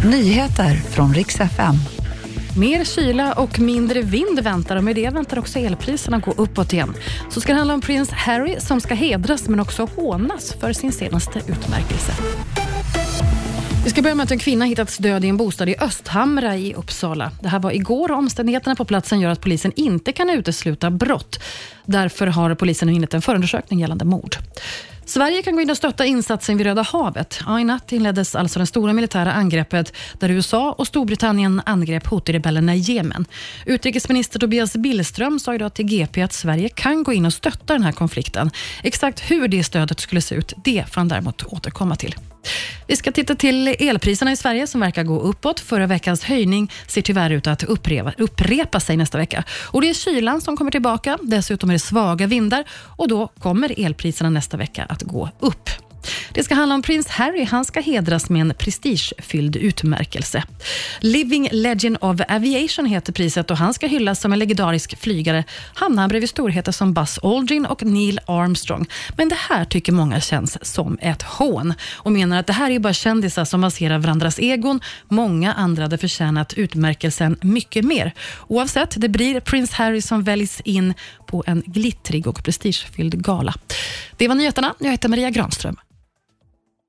Nyheter från riks FM. Mer kyla och mindre vind väntar och med det väntar också elpriserna gå uppåt igen. Så ska det handla om prins Harry som ska hedras men också hånas för sin senaste utmärkelse. Vi ska börja med att en kvinna hittats död i en bostad i Östhamra i Uppsala. Det här var igår och omständigheterna på platsen gör att polisen inte kan utesluta brott. Därför har polisen nu inlett en förundersökning gällande mord. Sverige kan gå in och stötta insatsen vid Röda havet. Ja, I natt inleddes alltså det stora militära angreppet där USA och Storbritannien angrep Houthi-rebellerna i Jemen. Utrikesminister Tobias Billström sa idag till GP att Sverige kan gå in och stötta den här konflikten. Exakt hur det stödet skulle se ut, det får han däremot återkomma till. Vi ska titta till elpriserna i Sverige som verkar gå uppåt. Förra veckans höjning ser tyvärr ut att upprepa, upprepa sig nästa vecka. Och Det är kylan som kommer tillbaka. Dessutom är det svaga vindar och då kommer elpriserna nästa vecka att gå upp. Det ska handla om prins Harry. Han ska hedras med en prestigefylld utmärkelse. Living Legend of Aviation heter priset och han ska hyllas som en legendarisk flygare. Hamnar han bredvid storheter som Buzz Aldrin och Neil Armstrong. Men det här tycker många känns som ett hån och menar att det här är bara kändisar som baserar varandras egon. Många andra hade förtjänat utmärkelsen mycket mer. Oavsett, det blir prins Harry som väljs in på en glittrig och prestigefylld gala. Det var nyheterna. Jag heter Maria Granström.